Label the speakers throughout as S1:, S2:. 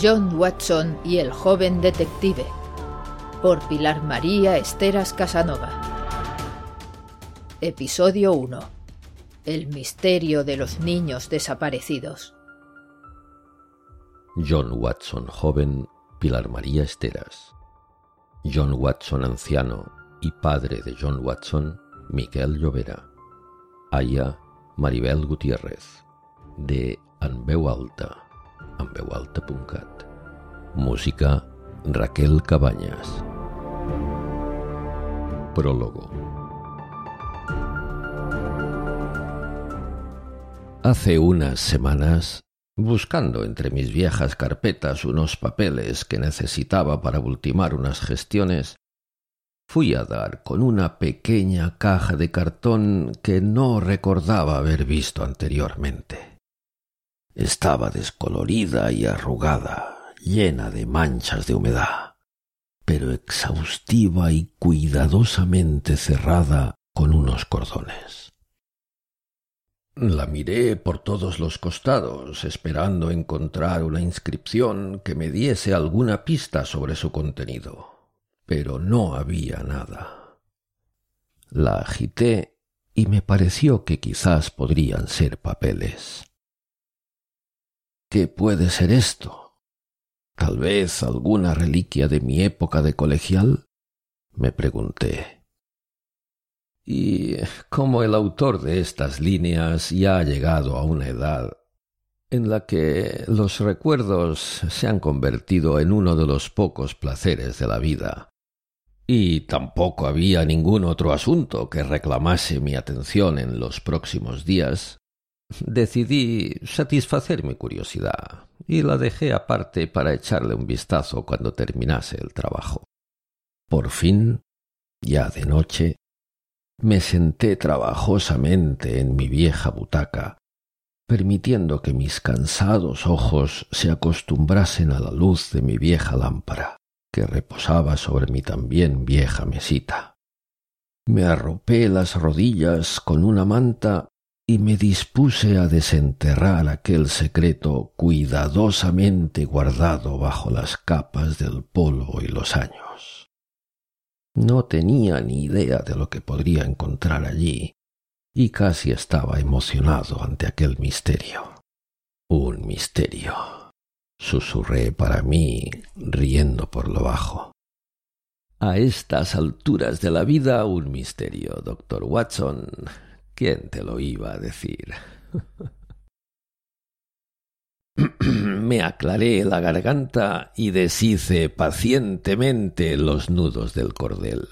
S1: John Watson y el joven detective por Pilar María Esteras Casanova. Episodio 1. El misterio de los niños desaparecidos.
S2: John Watson joven, Pilar María Esteras. John Watson anciano y padre de John Watson, Miquel Llovera. Aya Maribel Gutiérrez. De Anveu Alta. Música Raquel Cabañas. Prólogo. Hace unas semanas, buscando entre mis viejas carpetas unos papeles que necesitaba para ultimar unas gestiones, fui a dar con una pequeña caja de cartón que no recordaba haber visto anteriormente. Estaba descolorida y arrugada, llena de manchas de humedad, pero exhaustiva y cuidadosamente cerrada con unos cordones. La miré por todos los costados, esperando encontrar una inscripción que me diese alguna pista sobre su contenido pero no había nada. La agité y me pareció que quizás podrían ser papeles. ¿Qué puede ser esto? ¿Tal vez alguna reliquia de mi época de colegial? me pregunté. Y como el autor de estas líneas ya ha llegado a una edad en la que los recuerdos se han convertido en uno de los pocos placeres de la vida, y tampoco había ningún otro asunto que reclamase mi atención en los próximos días, decidí satisfacer mi curiosidad y la dejé aparte para echarle un vistazo cuando terminase el trabajo. Por fin, ya de noche, me senté trabajosamente en mi vieja butaca, permitiendo que mis cansados ojos se acostumbrasen a la luz de mi vieja lámpara que reposaba sobre mi también vieja mesita. Me arropé las rodillas con una manta y me dispuse a desenterrar aquel secreto cuidadosamente guardado bajo las capas del polvo y los años. No tenía ni idea de lo que podría encontrar allí, y casi estaba emocionado ante aquel misterio. Un misterio susurré para mí, riendo por lo bajo. A estas alturas de la vida un misterio, doctor Watson. ¿Quién te lo iba a decir? Me aclaré la garganta y deshice pacientemente los nudos del cordel.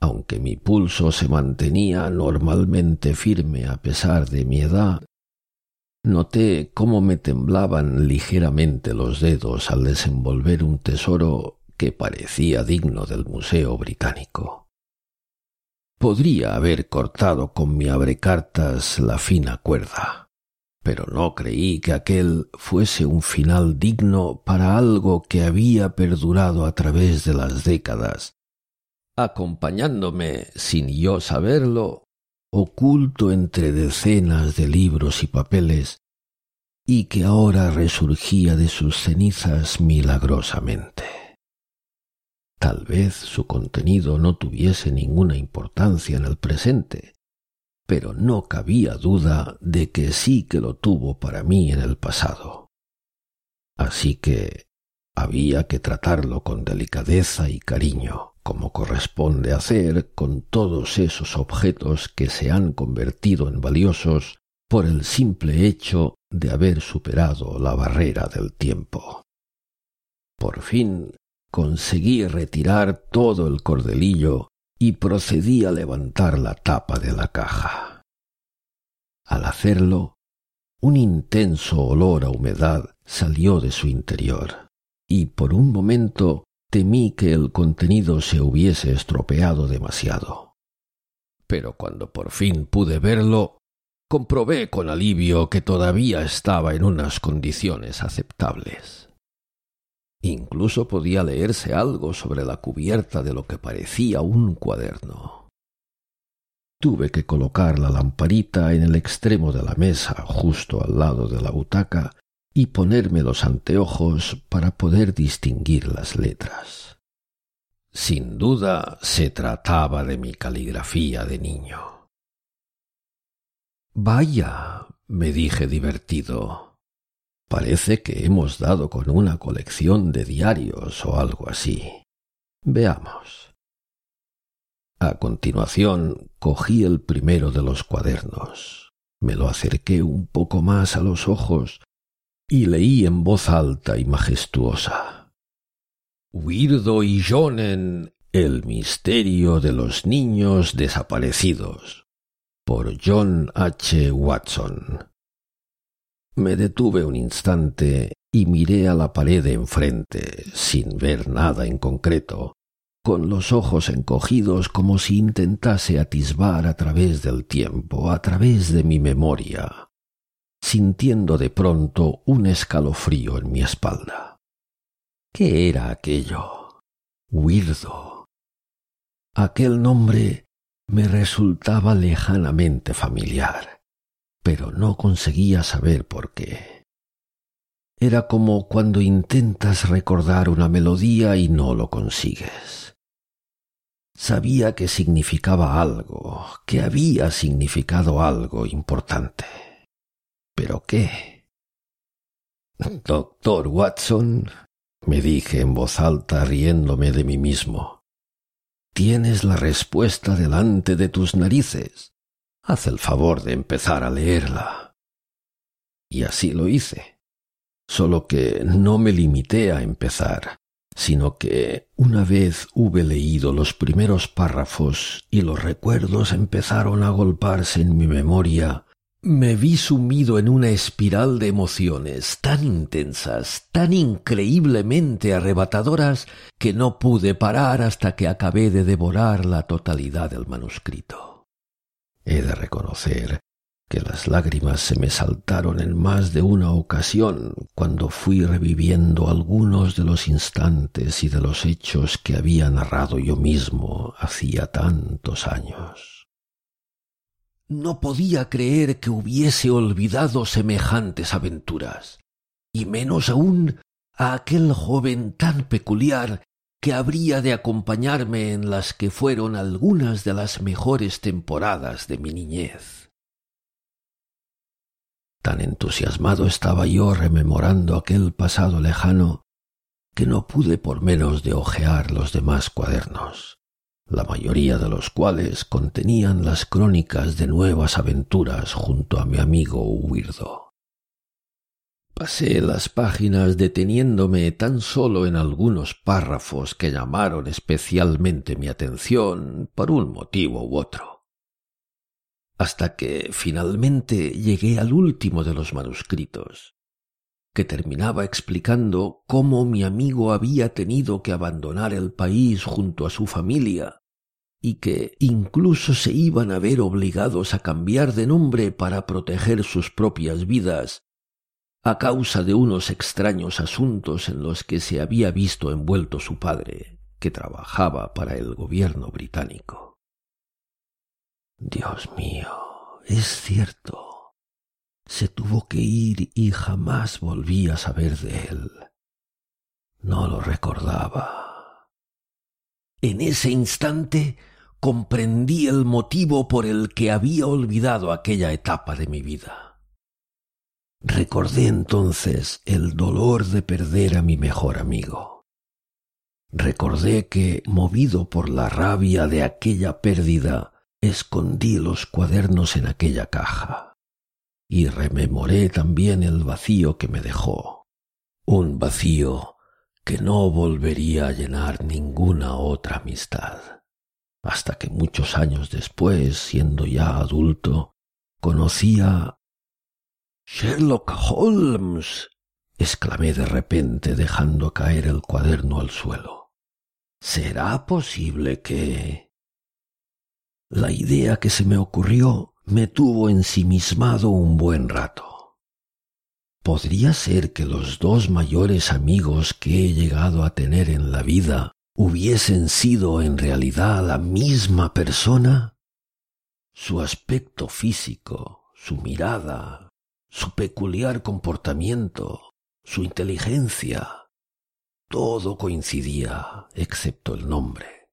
S2: Aunque mi pulso se mantenía normalmente firme a pesar de mi edad, Noté cómo me temblaban ligeramente los dedos al desenvolver un tesoro que parecía digno del Museo Británico. Podría haber cortado con mi abrecartas la fina cuerda, pero no creí que aquel fuese un final digno para algo que había perdurado a través de las décadas, acompañándome, sin yo saberlo, oculto entre decenas de libros y papeles, y que ahora resurgía de sus cenizas milagrosamente. Tal vez su contenido no tuviese ninguna importancia en el presente, pero no cabía duda de que sí que lo tuvo para mí en el pasado. Así que había que tratarlo con delicadeza y cariño como corresponde hacer con todos esos objetos que se han convertido en valiosos por el simple hecho de haber superado la barrera del tiempo. Por fin conseguí retirar todo el cordelillo y procedí a levantar la tapa de la caja. Al hacerlo, un intenso olor a humedad salió de su interior, y por un momento temí que el contenido se hubiese estropeado demasiado. Pero cuando por fin pude verlo, comprobé con alivio que todavía estaba en unas condiciones aceptables. Incluso podía leerse algo sobre la cubierta de lo que parecía un cuaderno. Tuve que colocar la lamparita en el extremo de la mesa, justo al lado de la butaca, y ponerme los anteojos para poder distinguir las letras. Sin duda se trataba de mi caligrafía de niño. Vaya, me dije divertido. Parece que hemos dado con una colección de diarios o algo así. Veamos. A continuación cogí el primero de los cuadernos, me lo acerqué un poco más a los ojos y leí en voz alta y majestuosa. Wirdo y Jonen, el misterio de los niños desaparecidos, por John H. Watson. Me detuve un instante y miré a la pared de enfrente, sin ver nada en concreto, con los ojos encogidos como si intentase atisbar a través del tiempo, a través de mi memoria, sintiendo de pronto un escalofrío en mi espalda. ¿Qué era aquello? Wirdo. Aquel nombre me resultaba lejanamente familiar, pero no conseguía saber por qué. Era como cuando intentas recordar una melodía y no lo consigues. Sabía que significaba algo, que había significado algo importante. ¿Pero qué? Doctor Watson, me dije en voz alta riéndome de mí mismo, tienes la respuesta delante de tus narices. Haz el favor de empezar a leerla. Y así lo hice. Solo que no me limité a empezar, sino que una vez hube leído los primeros párrafos y los recuerdos empezaron a golparse en mi memoria, me vi sumido en una espiral de emociones tan intensas, tan increíblemente arrebatadoras, que no pude parar hasta que acabé de devorar la totalidad del manuscrito. He de reconocer que las lágrimas se me saltaron en más de una ocasión cuando fui reviviendo algunos de los instantes y de los hechos que había narrado yo mismo hacía tantos años. No podía creer que hubiese olvidado semejantes aventuras, y menos aún a aquel joven tan peculiar que habría de acompañarme en las que fueron algunas de las mejores temporadas de mi niñez. Tan entusiasmado estaba yo rememorando aquel pasado lejano que no pude por menos de hojear los demás cuadernos, la mayoría de los cuales contenían las crónicas de nuevas aventuras junto a mi amigo Huirdo. Pasé las páginas deteniéndome tan solo en algunos párrafos que llamaron especialmente mi atención por un motivo u otro. Hasta que finalmente llegué al último de los manuscritos, que terminaba explicando cómo mi amigo había tenido que abandonar el país junto a su familia y que incluso se iban a ver obligados a cambiar de nombre para proteger sus propias vidas a causa de unos extraños asuntos en los que se había visto envuelto su padre, que trabajaba para el gobierno británico. Dios mío, es cierto. Se tuvo que ir y jamás volví a saber de él. No lo recordaba. En ese instante comprendí el motivo por el que había olvidado aquella etapa de mi vida. Recordé entonces el dolor de perder a mi mejor amigo. Recordé que, movido por la rabia de aquella pérdida, escondí los cuadernos en aquella caja y rememoré también el vacío que me dejó, un vacío que no volvería a llenar ninguna otra amistad, hasta que muchos años después, siendo ya adulto, conocí a Sherlock Holmes, exclamé de repente dejando caer el cuaderno al suelo. ¿Será posible que... La idea que se me ocurrió me tuvo ensimismado un buen rato. ¿Podría ser que los dos mayores amigos que he llegado a tener en la vida hubiesen sido en realidad la misma persona? Su aspecto físico, su mirada, su peculiar comportamiento, su inteligencia. Todo coincidía excepto el nombre.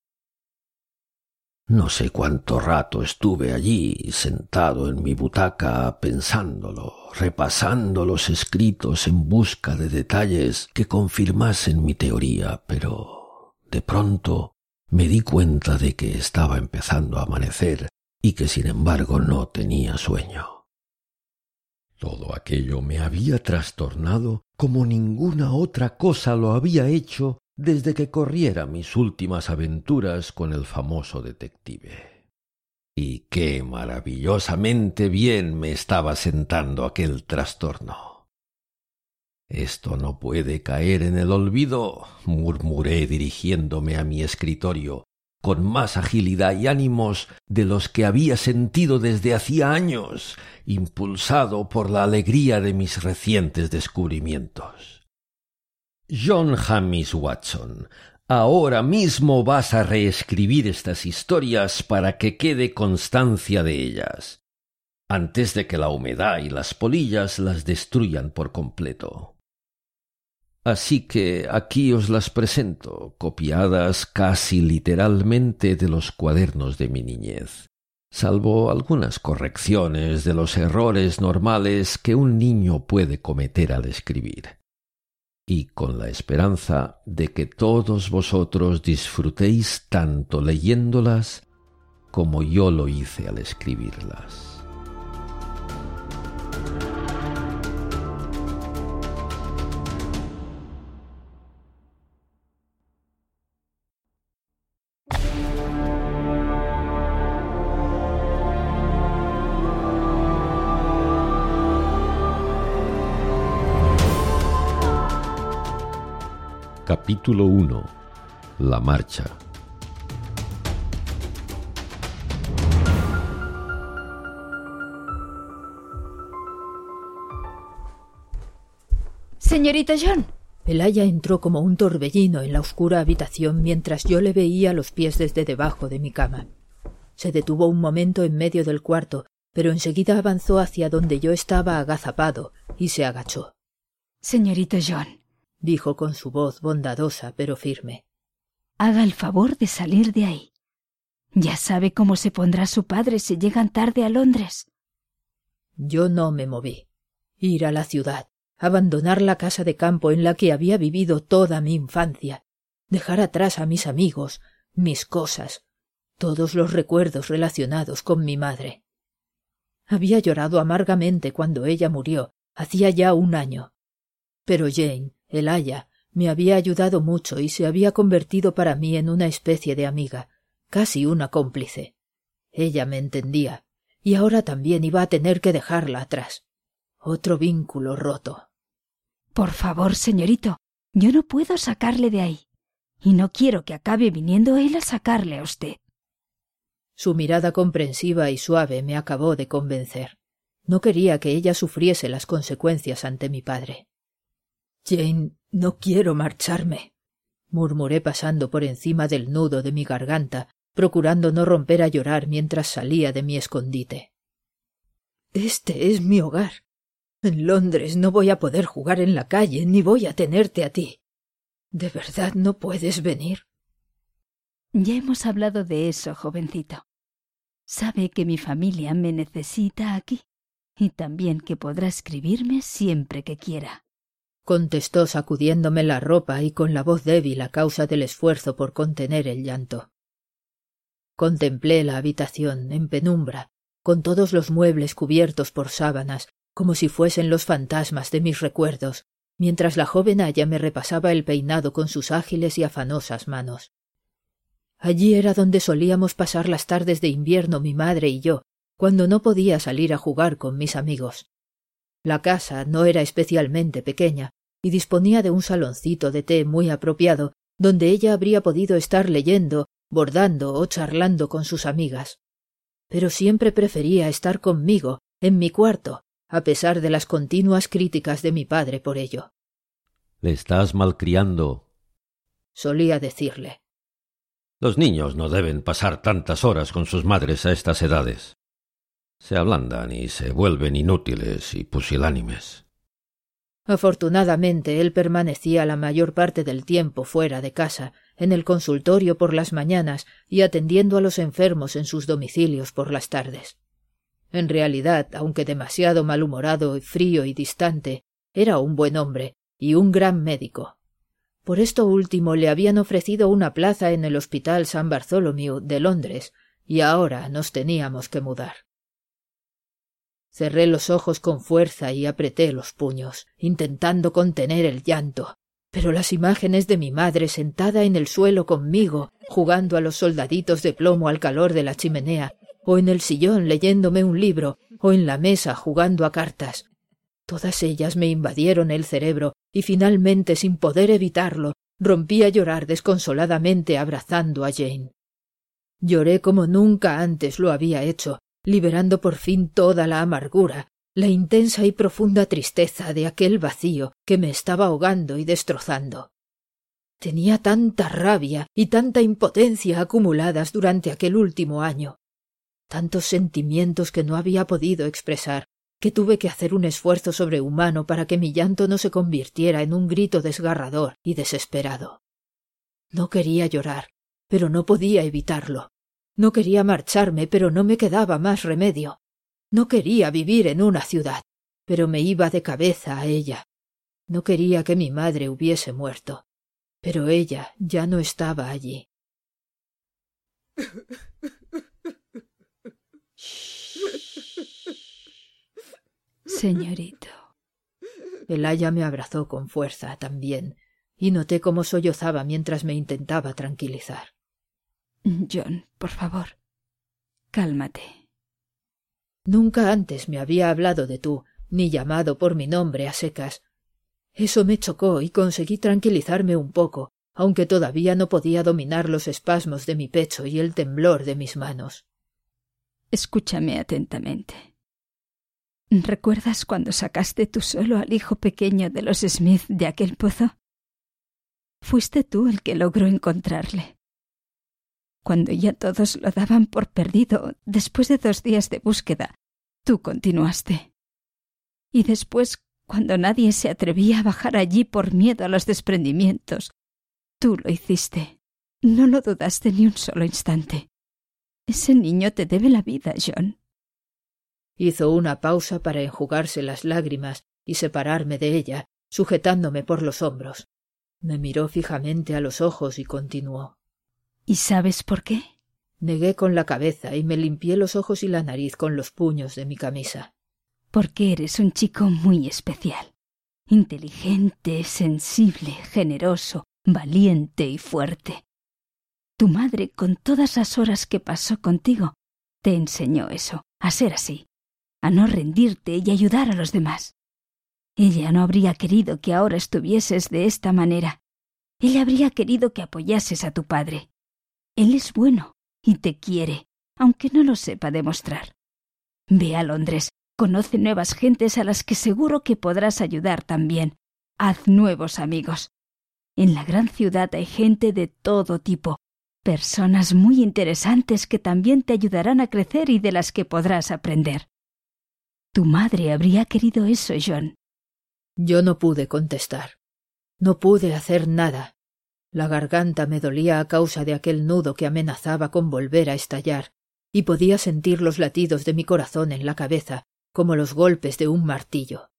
S2: No sé cuánto rato estuve allí sentado en mi butaca pensándolo, repasando los escritos en busca de detalles que confirmasen mi teoría, pero de pronto me di cuenta de que estaba empezando a amanecer y que sin embargo no tenía sueño. Todo aquello me había trastornado como ninguna otra cosa lo había hecho desde que corriera mis últimas aventuras con el famoso detective. Y qué maravillosamente bien me estaba sentando aquel trastorno. Esto no puede caer en el olvido, murmuré dirigiéndome a mi escritorio, con más agilidad y ánimos de los que había sentido desde hacía años, impulsado por la alegría de mis recientes descubrimientos. John James Watson, ahora mismo vas a reescribir estas historias para que quede constancia de ellas, antes de que la humedad y las polillas las destruyan por completo. Así que aquí os las presento, copiadas casi literalmente de los cuadernos de mi niñez, salvo algunas correcciones de los errores normales que un niño puede cometer al escribir, y con la esperanza de que todos vosotros disfrutéis tanto leyéndolas como yo lo hice al escribirlas. Capítulo 1 La marcha
S1: Señorita John. Pelaya entró como un torbellino en la oscura habitación mientras yo le veía los pies desde debajo de mi cama. Se detuvo un momento en medio del cuarto, pero enseguida avanzó hacia donde yo estaba agazapado y se agachó.
S3: Señorita John,
S1: dijo con su voz bondadosa pero firme.
S3: Haga el favor de salir de ahí. Ya sabe cómo se pondrá su padre si llegan tarde a Londres.
S1: Yo no me moví. Ir a la ciudad, abandonar la casa de campo en la que había vivido toda mi infancia, dejar atrás a mis amigos, mis cosas, todos los recuerdos relacionados con mi madre. Había llorado amargamente cuando ella murió, hacía ya un año. Pero Jane, el aya me había ayudado mucho y se había convertido para mí en una especie de amiga, casi una cómplice. Ella me entendía, y ahora también iba a tener que dejarla atrás. Otro vínculo roto.
S3: Por favor, señorito, yo no puedo sacarle de ahí, y no quiero que acabe viniendo él a sacarle a usted.
S1: Su mirada comprensiva y suave me acabó de convencer. No quería que ella sufriese las consecuencias ante mi padre. Jane, no quiero marcharme, murmuré pasando por encima del nudo de mi garganta, procurando no romper a llorar mientras salía de mi escondite. Este es mi hogar. En Londres no voy a poder jugar en la calle, ni voy a tenerte a ti. ¿De verdad no puedes venir?
S3: Ya hemos hablado de eso, jovencito. Sabe que mi familia me necesita aquí, y también que podrá escribirme siempre que quiera
S1: contestó sacudiéndome la ropa y con la voz débil a causa del esfuerzo por contener el llanto. Contemplé la habitación en penumbra, con todos los muebles cubiertos por sábanas, como si fuesen los fantasmas de mis recuerdos, mientras la joven Aya me repasaba el peinado con sus ágiles y afanosas manos. Allí era donde solíamos pasar las tardes de invierno mi madre y yo, cuando no podía salir a jugar con mis amigos. La casa no era especialmente pequeña y disponía de un saloncito de té muy apropiado donde ella habría podido estar leyendo, bordando o charlando con sus amigas. Pero siempre prefería estar conmigo, en mi cuarto, a pesar de las continuas críticas de mi padre por ello.
S2: Le estás malcriando.
S1: solía decirle.
S2: Los niños no deben pasar tantas horas con sus madres a estas edades. Se ablandan y se vuelven inútiles y pusilánimes.
S1: Afortunadamente él permanecía la mayor parte del tiempo fuera de casa, en el consultorio por las mañanas y atendiendo a los enfermos en sus domicilios por las tardes. En realidad, aunque demasiado malhumorado frío y distante, era un buen hombre y un gran médico. Por esto último le habían ofrecido una plaza en el Hospital San Bartholomew de Londres, y ahora nos teníamos que mudar. Cerré los ojos con fuerza y apreté los puños, intentando contener el llanto, pero las imágenes de mi madre sentada en el suelo conmigo, jugando a los soldaditos de plomo al calor de la chimenea, o en el sillón leyéndome un libro, o en la mesa jugando a cartas. Todas ellas me invadieron el cerebro, y finalmente, sin poder evitarlo, rompí a llorar desconsoladamente abrazando a Jane. Lloré como nunca antes lo había hecho, liberando por fin toda la amargura, la intensa y profunda tristeza de aquel vacío que me estaba ahogando y destrozando. Tenía tanta rabia y tanta impotencia acumuladas durante aquel último año, tantos sentimientos que no había podido expresar, que tuve que hacer un esfuerzo sobrehumano para que mi llanto no se convirtiera en un grito desgarrador y desesperado. No quería llorar, pero no podía evitarlo. No quería marcharme, pero no me quedaba más remedio. No quería vivir en una ciudad, pero me iba de cabeza a ella. No quería que mi madre hubiese muerto, pero ella ya no estaba allí.
S3: Señorito.
S1: El aya me abrazó con fuerza también, y noté cómo sollozaba mientras me intentaba tranquilizar.
S3: John, por favor, cálmate.
S1: Nunca antes me había hablado de tú, ni llamado por mi nombre a secas. Eso me chocó y conseguí tranquilizarme un poco, aunque todavía no podía dominar los espasmos de mi pecho y el temblor de mis manos.
S3: Escúchame atentamente. ¿Recuerdas cuando sacaste tú solo al hijo pequeño de los Smith de aquel pozo? Fuiste tú el que logró encontrarle cuando ya todos lo daban por perdido después de dos días de búsqueda, tú continuaste. Y después, cuando nadie se atrevía a bajar allí por miedo a los desprendimientos, tú lo hiciste. No lo dudaste ni un solo instante. Ese niño te debe la vida, John.
S1: Hizo una pausa para enjugarse las lágrimas y separarme de ella, sujetándome por los hombros. Me miró fijamente a los ojos y continuó.
S3: ¿Y sabes por qué?
S1: Negué con la cabeza y me limpié los ojos y la nariz con los puños de mi camisa.
S3: Porque eres un chico muy especial. Inteligente, sensible, generoso, valiente y fuerte. Tu madre, con todas las horas que pasó contigo, te enseñó eso, a ser así, a no rendirte y ayudar a los demás. Ella no habría querido que ahora estuvieses de esta manera. Ella habría querido que apoyases a tu padre. Él es bueno y te quiere, aunque no lo sepa demostrar. Ve a Londres, conoce nuevas gentes a las que seguro que podrás ayudar también. Haz nuevos amigos. En la gran ciudad hay gente de todo tipo, personas muy interesantes que también te ayudarán a crecer y de las que podrás aprender. Tu madre habría querido eso, John.
S1: Yo no pude contestar. No pude hacer nada. La garganta me dolía a causa de aquel nudo que amenazaba con volver a estallar, y podía sentir los latidos de mi corazón en la cabeza, como los golpes de un martillo.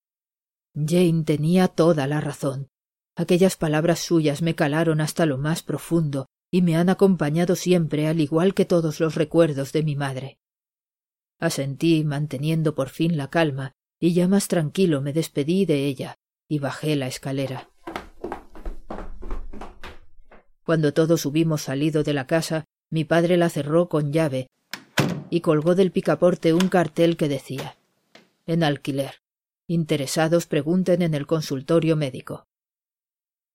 S1: Jane tenía toda la razón. Aquellas palabras suyas me calaron hasta lo más profundo y me han acompañado siempre al igual que todos los recuerdos de mi madre. Asentí manteniendo por fin la calma y ya más tranquilo me despedí de ella y bajé la escalera. Cuando todos hubimos salido de la casa, mi padre la cerró con llave y colgó del picaporte un cartel que decía En alquiler. Interesados pregunten en el consultorio médico.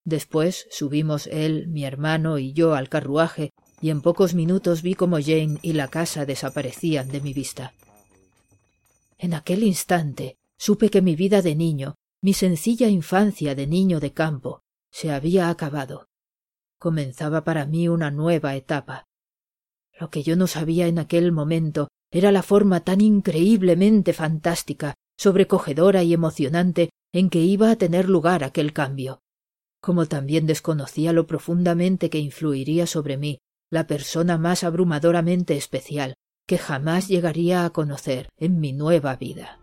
S1: Después subimos él, mi hermano y yo al carruaje, y en pocos minutos vi cómo Jane y la casa desaparecían de mi vista. En aquel instante supe que mi vida de niño, mi sencilla infancia de niño de campo, se había acabado comenzaba para mí una nueva etapa. Lo que yo no sabía en aquel momento era la forma tan increíblemente fantástica, sobrecogedora y emocionante en que iba a tener lugar aquel cambio. Como también desconocía lo profundamente que influiría sobre mí la persona más abrumadoramente especial que jamás llegaría a conocer en mi nueva vida.